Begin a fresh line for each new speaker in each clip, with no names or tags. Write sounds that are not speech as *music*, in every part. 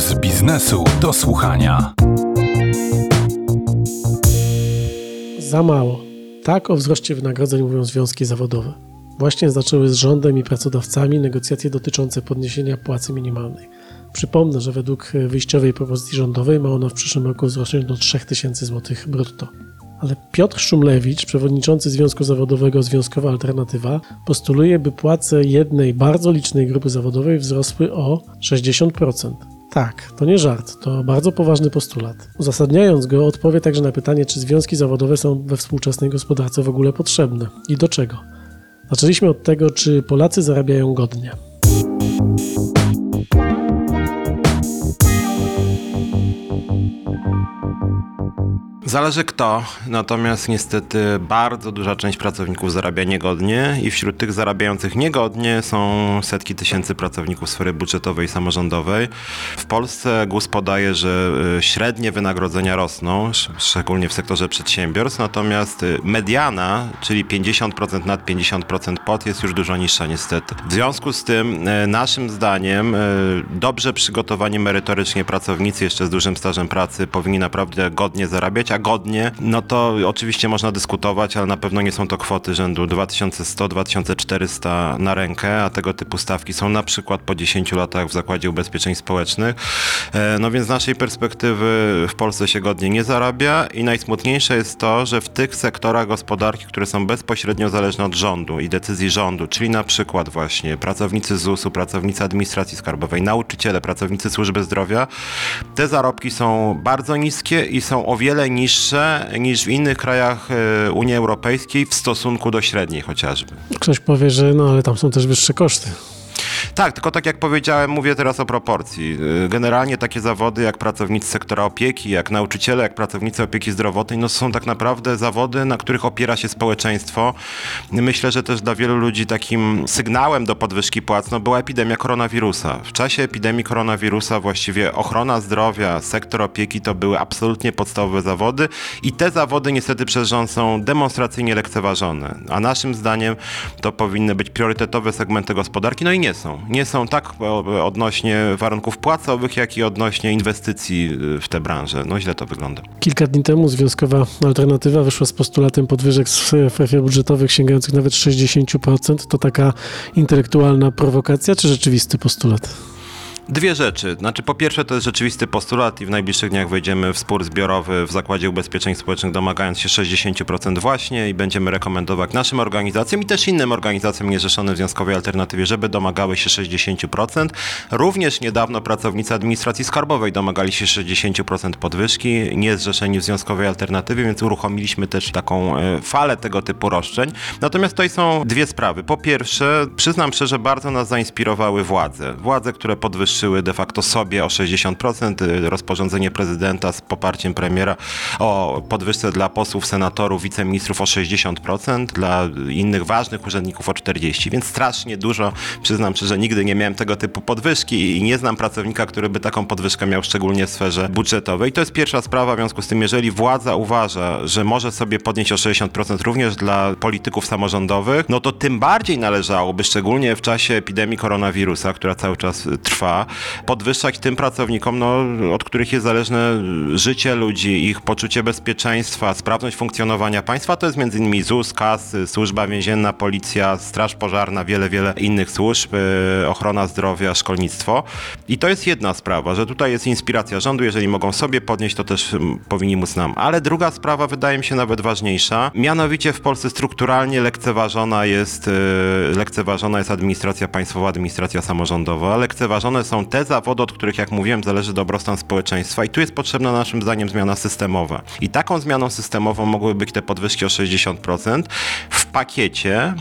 z biznesu do słuchania.
Za mało. Tak o wzroście wynagrodzeń mówią związki zawodowe. Właśnie zaczęły z rządem i pracodawcami negocjacje dotyczące podniesienia płacy minimalnej. Przypomnę, że według wyjściowej propozycji rządowej ma ona w przyszłym roku wzrosnąć do 3000 zł brutto. Ale Piotr Szumlewicz, przewodniczący Związku Zawodowego Związkowa Alternatywa, postuluje, by płace jednej bardzo licznej grupy zawodowej wzrosły o 60%. Tak, to nie żart, to bardzo poważny postulat. Uzasadniając go, odpowie także na pytanie, czy związki zawodowe są we współczesnej gospodarce w ogóle potrzebne i do czego. Zaczęliśmy od tego, czy Polacy zarabiają godnie.
Zależy kto, natomiast niestety bardzo duża część pracowników zarabia niegodnie i wśród tych zarabiających niegodnie są setki tysięcy pracowników sfery budżetowej i samorządowej. W Polsce GUS podaje, że y, średnie wynagrodzenia rosną, szczególnie w sektorze przedsiębiorstw, natomiast y, mediana, czyli 50% nad 50% pod jest już dużo niższa niestety. W związku z tym y, naszym zdaniem dobrze przygotowani merytorycznie pracownicy jeszcze z dużym stażem pracy powinni naprawdę godnie zarabiać, a godnie, no to oczywiście można dyskutować, ale na pewno nie są to kwoty rzędu 2100-2400 na rękę, a tego typu stawki są na przykład po 10 latach w Zakładzie Ubezpieczeń Społecznych. E, no więc z naszej perspektywy w Polsce się godnie nie zarabia i najsmutniejsze jest to, że w tych sektorach gospodarki, które są bezpośrednio zależne od rządu i decyzji rządu, czyli na przykład właśnie pracownicy ZUS-u, pracownicy administracji skarbowej, nauczyciele, pracownicy służby zdrowia, te zarobki są bardzo niskie i są o wiele niższe niższe niż w innych krajach e, Unii Europejskiej w stosunku do średniej chociażby.
Ktoś powie, że no ale tam są też wyższe koszty.
Tak, tylko tak jak powiedziałem, mówię teraz o proporcji. Y, generalnie takie zawody jak pracownicy sektora opieki, jak nauczyciele, jak pracownicy opieki zdrowotnej, no są tak naprawdę zawody, na których opiera się społeczeństwo. Myślę, że też dla wielu ludzi takim sygnałem do podwyżki płac no, była epidemia koronawirusa. W czasie epidemii koronawirusa właściwie ochrona zdrowia, sektor opieki to były absolutnie podstawowe zawody i te zawody niestety przez rząd są demonstracyjnie lekceważone. A naszym zdaniem to powinny być priorytetowe segmenty gospodarki, no i nie są nie są tak odnośnie warunków płacowych, jak i odnośnie inwestycji y, w tę branżę. No źle to wygląda.
Kilka dni temu Związkowa Alternatywa wyszła z postulatem podwyżek w strefie budżetowych sięgających nawet 60%. To taka intelektualna prowokacja, czy rzeczywisty postulat?
Dwie rzeczy. Znaczy, po pierwsze, to jest rzeczywisty postulat i w najbliższych dniach wejdziemy w spór zbiorowy w Zakładzie Ubezpieczeń Społecznych, domagając się 60% właśnie i będziemy rekomendować naszym organizacjom i też innym organizacjom niezrzeszonym w Związkowej Alternatywie, żeby domagały się 60%. Również niedawno pracownicy administracji skarbowej domagali się 60% podwyżki, niezrzeszeni w Związkowej Alternatywie, więc uruchomiliśmy też taką e, falę tego typu roszczeń. Natomiast tutaj są dwie sprawy. Po pierwsze, przyznam szczerze, bardzo nas zainspirowały władze. Władze, które podwyższyły podwyższyły de facto sobie o 60%. Y, rozporządzenie prezydenta z poparciem premiera o podwyżce dla posłów, senatorów, wiceministrów o 60%, dla innych ważnych urzędników o 40%, więc strasznie dużo. Przyznam szczerze, nigdy nie miałem tego typu podwyżki i nie znam pracownika, który by taką podwyżkę miał szczególnie w sferze budżetowej. To jest pierwsza sprawa, w związku z tym, jeżeli władza uważa, że może sobie podnieść o 60% również dla polityków samorządowych, no to tym bardziej należałoby, szczególnie w czasie epidemii koronawirusa, która cały czas trwa, podwyższać tym pracownikom, no, od których jest zależne życie ludzi, ich poczucie bezpieczeństwa, sprawność funkcjonowania państwa. To jest m.in. ZUS, KAS, Służba Więzienna, Policja, Straż Pożarna, wiele, wiele innych służb, y, ochrona zdrowia, szkolnictwo. I to jest jedna sprawa, że tutaj jest inspiracja rządu. Jeżeli mogą sobie podnieść, to też powinni móc nam. Ale druga sprawa wydaje mi się nawet ważniejsza. Mianowicie w Polsce strukturalnie lekceważona jest, y, lekceważona jest administracja państwowa, administracja samorządowa. Lekceważone są te zawody, od których, jak mówiłem, zależy dobrostan społeczeństwa i tu jest potrzebna naszym zdaniem zmiana systemowa. I taką zmianą systemową mogłyby być te podwyżki o 60% w pakiecie e,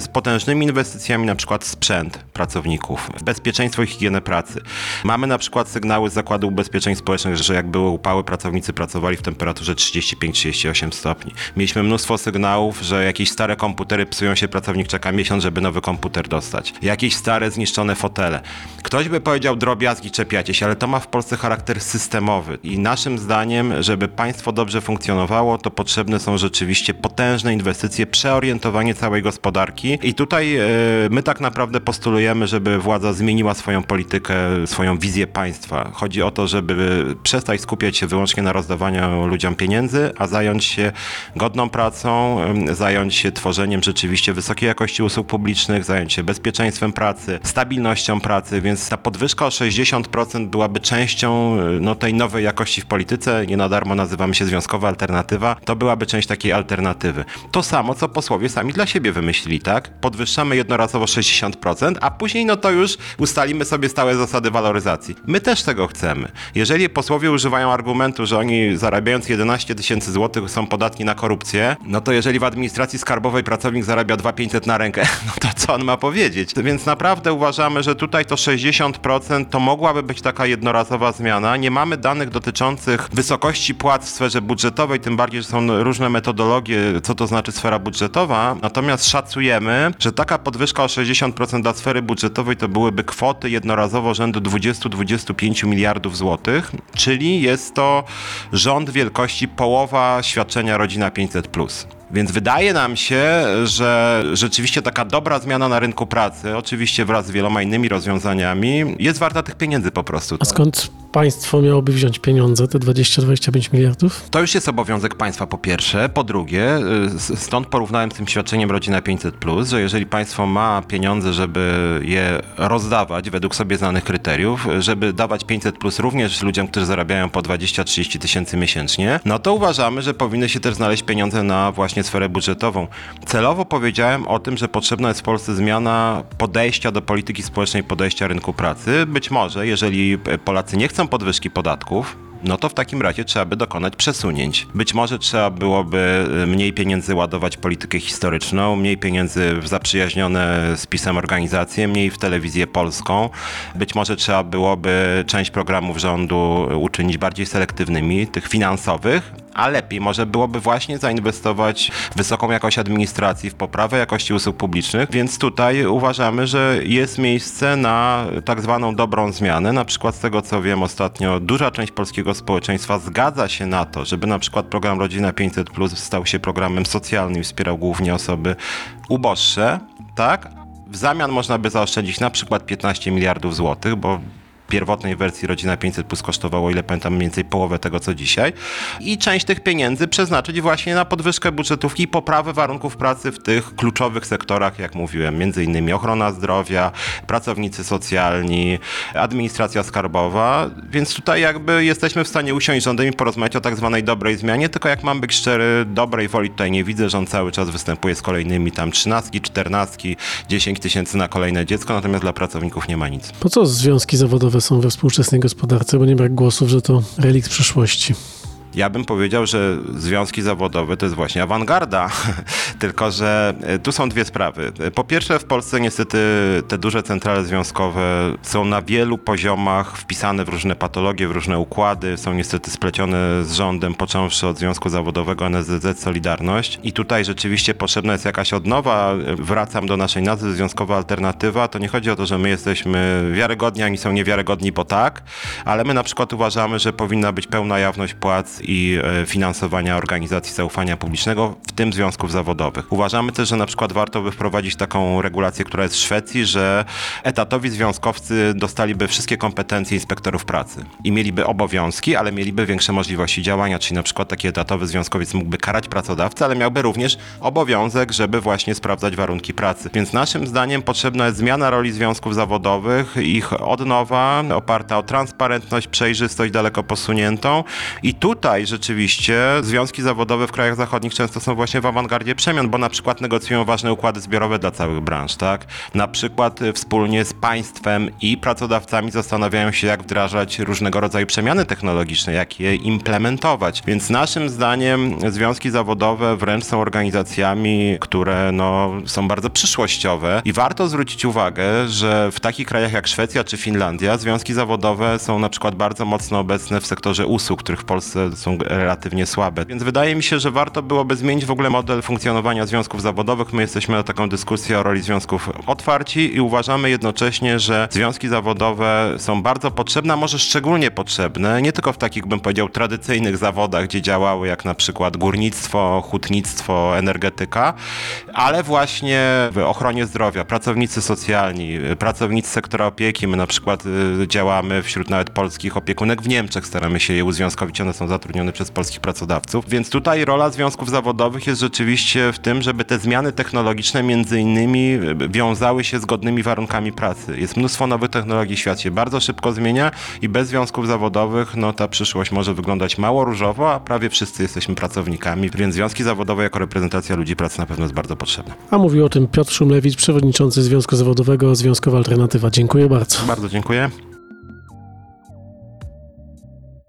z potężnymi inwestycjami, na przykład sprzęt pracowników, w bezpieczeństwo i higienę pracy. Mamy na przykład sygnały z Zakładu Ubezpieczeń Społecznych, że jak były upały, pracownicy pracowali w temperaturze 35-38 stopni. Mieliśmy mnóstwo sygnałów, że jakieś stare komputery psują się, pracownik czeka miesiąc, żeby nowy komputer dostać. Jakieś stare, zniszczone fotele. Ktoś by by powiedział drobiazgi, czepiacie się, ale to ma w Polsce charakter systemowy i naszym zdaniem, żeby państwo dobrze funkcjonowało, to potrzebne są rzeczywiście potężne inwestycje, przeorientowanie całej gospodarki i tutaj e, my tak naprawdę postulujemy, żeby władza zmieniła swoją politykę, swoją wizję państwa. Chodzi o to, żeby przestać skupiać się wyłącznie na rozdawaniu ludziom pieniędzy, a zająć się godną pracą, zająć się tworzeniem rzeczywiście wysokiej jakości usług publicznych, zająć się bezpieczeństwem pracy, stabilnością pracy, więc ta podwyżka o 60% byłaby częścią y, no, tej nowej jakości w polityce. Nie na darmo nazywamy się Związkowa Alternatywa. To byłaby część takiej alternatywy. To samo, co posłowie sami dla siebie wymyślili, tak? Podwyższamy jednorazowo 60%, a później no to już ustalimy sobie stałe zasady waloryzacji. My też tego chcemy. Jeżeli posłowie używają argumentu, że oni zarabiając 11 tysięcy złotych są podatni na korupcję, no to jeżeli w administracji skarbowej pracownik zarabia 2500 na rękę, *laughs* no to co on ma powiedzieć? Więc naprawdę uważamy, że tutaj to 60% to mogłaby być taka jednorazowa zmiana. Nie mamy danych dotyczących wysokości płac w sferze budżetowej, tym bardziej, że są różne metodologie, co to znaczy sfera budżetowa. Natomiast szacujemy, że taka podwyżka o 60% dla sfery budżetowej to byłyby kwoty jednorazowo rzędu 20-25 miliardów złotych, czyli jest to rząd wielkości połowa świadczenia Rodzina 500+. Więc wydaje nam się, że rzeczywiście taka dobra zmiana na rynku pracy, oczywiście wraz z wieloma innymi rozwiązaniami, jest warta tych pieniędzy po prostu.
A skąd państwo miałoby wziąć pieniądze, te 20-25 miliardów?
To już jest obowiązek państwa po pierwsze. Po drugie, y, stąd porównałem z tym świadczeniem Rodzina 500, że jeżeli państwo ma pieniądze, żeby je rozdawać według sobie znanych kryteriów, żeby dawać 500 również ludziom, którzy zarabiają po 20-30 tysięcy miesięcznie, no to uważamy, że powinny się też znaleźć pieniądze na właśnie sferę budżetową. Celowo powiedziałem o tym, że potrzebna jest w Polsce zmiana podejścia do polityki społecznej, podejścia rynku pracy. Być może, jeżeli e, Polacy nie chcą podwyżki podatków, no to w takim razie trzeba by dokonać przesunięć. Być może trzeba byłoby y, mniej pieniędzy ładować politykę historyczną, mniej pieniędzy w zaprzyjaźnione z pisem organizacje, mniej w telewizję polską. Być może trzeba byłoby część programów rządu uczynić bardziej selektywnymi, tych finansowych, a lepiej może byłoby właśnie zainwestować w wysoką jakość administracji, w poprawę jakości usług publicznych, więc tutaj uważamy, że jest miejsce na tak zwaną dobrą zmianę. Na przykład z tego co wiem ostatnio duża część polskiego społeczeństwa zgadza się na to, żeby na przykład program Rodzina 500 Plus stał się programem socjalnym wspierał głównie osoby uboższe, tak? W zamian można by zaoszczędzić na przykład 15 miliardów złotych, bo pierwotnej wersji Rodzina 500 Plus kosztowało, ile pamiętam, mniej więcej połowę tego, co dzisiaj. I część tych pieniędzy przeznaczyć właśnie na podwyżkę budżetówki i poprawę warunków pracy w tych kluczowych sektorach, jak mówiłem, między innymi ochrona zdrowia, pracownicy socjalni, administracja skarbowa, więc tutaj jakby jesteśmy w stanie usiąść z rządem i porozmawiać o tak zwanej dobrej zmianie, tylko jak mam być szczery, dobrej woli tutaj nie widzę, rząd cały czas występuje z kolejnymi tam trzynastki, czternastki, 10 tysięcy na kolejne dziecko, natomiast dla pracowników nie ma nic.
Po co związki zawodowe są we współczesnej gospodarce, bo nie brak głosów, że to relikt przeszłości.
Ja bym powiedział, że związki zawodowe to jest właśnie awangarda, *laughs* tylko że e, tu są dwie sprawy. Po pierwsze, w Polsce niestety te duże centrale związkowe są na wielu poziomach wpisane w różne patologie, w różne układy, są niestety splecione z rządem, począwszy od Związku Zawodowego NSZZ Solidarność. I tutaj rzeczywiście potrzebna jest jakaś odnowa. Wracam do naszej nazwy Związkowa Alternatywa. To nie chodzi o to, że my jesteśmy wiarygodni, ani są niewiarygodni, bo tak, ale my na przykład uważamy, że powinna być pełna jawność płac i e, finansowania organizacji zaufania publicznego, w tym związków zawodowych. Uważamy też, że na przykład warto by wprowadzić taką regulację, która jest w Szwecji, że etatowi związkowcy dostaliby wszystkie kompetencje inspektorów pracy i mieliby obowiązki, ale mieliby większe możliwości działania, czyli na przykład taki etatowy związkowiec mógłby karać pracodawcę, ale miałby również obowiązek, żeby właśnie sprawdzać warunki pracy. Więc naszym zdaniem potrzebna jest zmiana roli związków zawodowych, ich odnowa oparta o transparentność, przejrzystość daleko posuniętą i tutaj rzeczywiście związki zawodowe w krajach zachodnich często są właśnie w awangardzie przemian, bo na przykład negocjują ważne układy zbiorowe dla całych branż, tak? Na przykład y, wspólnie z państwem i pracodawcami zastanawiają się, jak wdrażać różnego rodzaju przemiany technologiczne, jak je implementować. Więc naszym zdaniem związki zawodowe wręcz są organizacjami, które no, są bardzo przyszłościowe i warto zwrócić uwagę, że w takich krajach jak Szwecja czy Finlandia związki zawodowe są na przykład bardzo mocno obecne w sektorze usług, których w Polsce są relatywnie słabe. Więc wydaje mi się, że warto byłoby zmienić w ogóle model funkcjonowania związków zawodowych. My jesteśmy na taką dyskusję o roli związków otwarci i uważamy jednocześnie, że związki zawodowe są bardzo potrzebne, a może szczególnie potrzebne, nie tylko w takich, bym powiedział, tradycyjnych zawodach, gdzie działały jak na przykład górnictwo, hutnictwo, energetyka, ale właśnie w ochronie zdrowia, pracownicy socjalni, pracownicy sektora opieki. My na przykład y, działamy wśród nawet polskich opiekunek w Niemczech, staramy się je uzwiązkowić, one są zatrudnione przez polskich pracodawców. Więc tutaj rola związków zawodowych jest rzeczywiście w tym, żeby te zmiany technologiczne między innymi y, wiązały się z godnymi warunkami pracy. Jest mnóstwo nowych technologii, świat się bardzo szybko zmienia i bez związków zawodowych no ta przyszłość może wyglądać mało różowo, a prawie wszyscy jesteśmy pracownikami, więc związki zawodowe jako reprezentacja ludzi pracy na pewno jest bardzo potrzebna.
A mówił o tym Piotr Szumlewicz, przewodniczący Związku Zawodowego Związkowa Alternatywa. Dziękuję bardzo.
Bardzo dziękuję.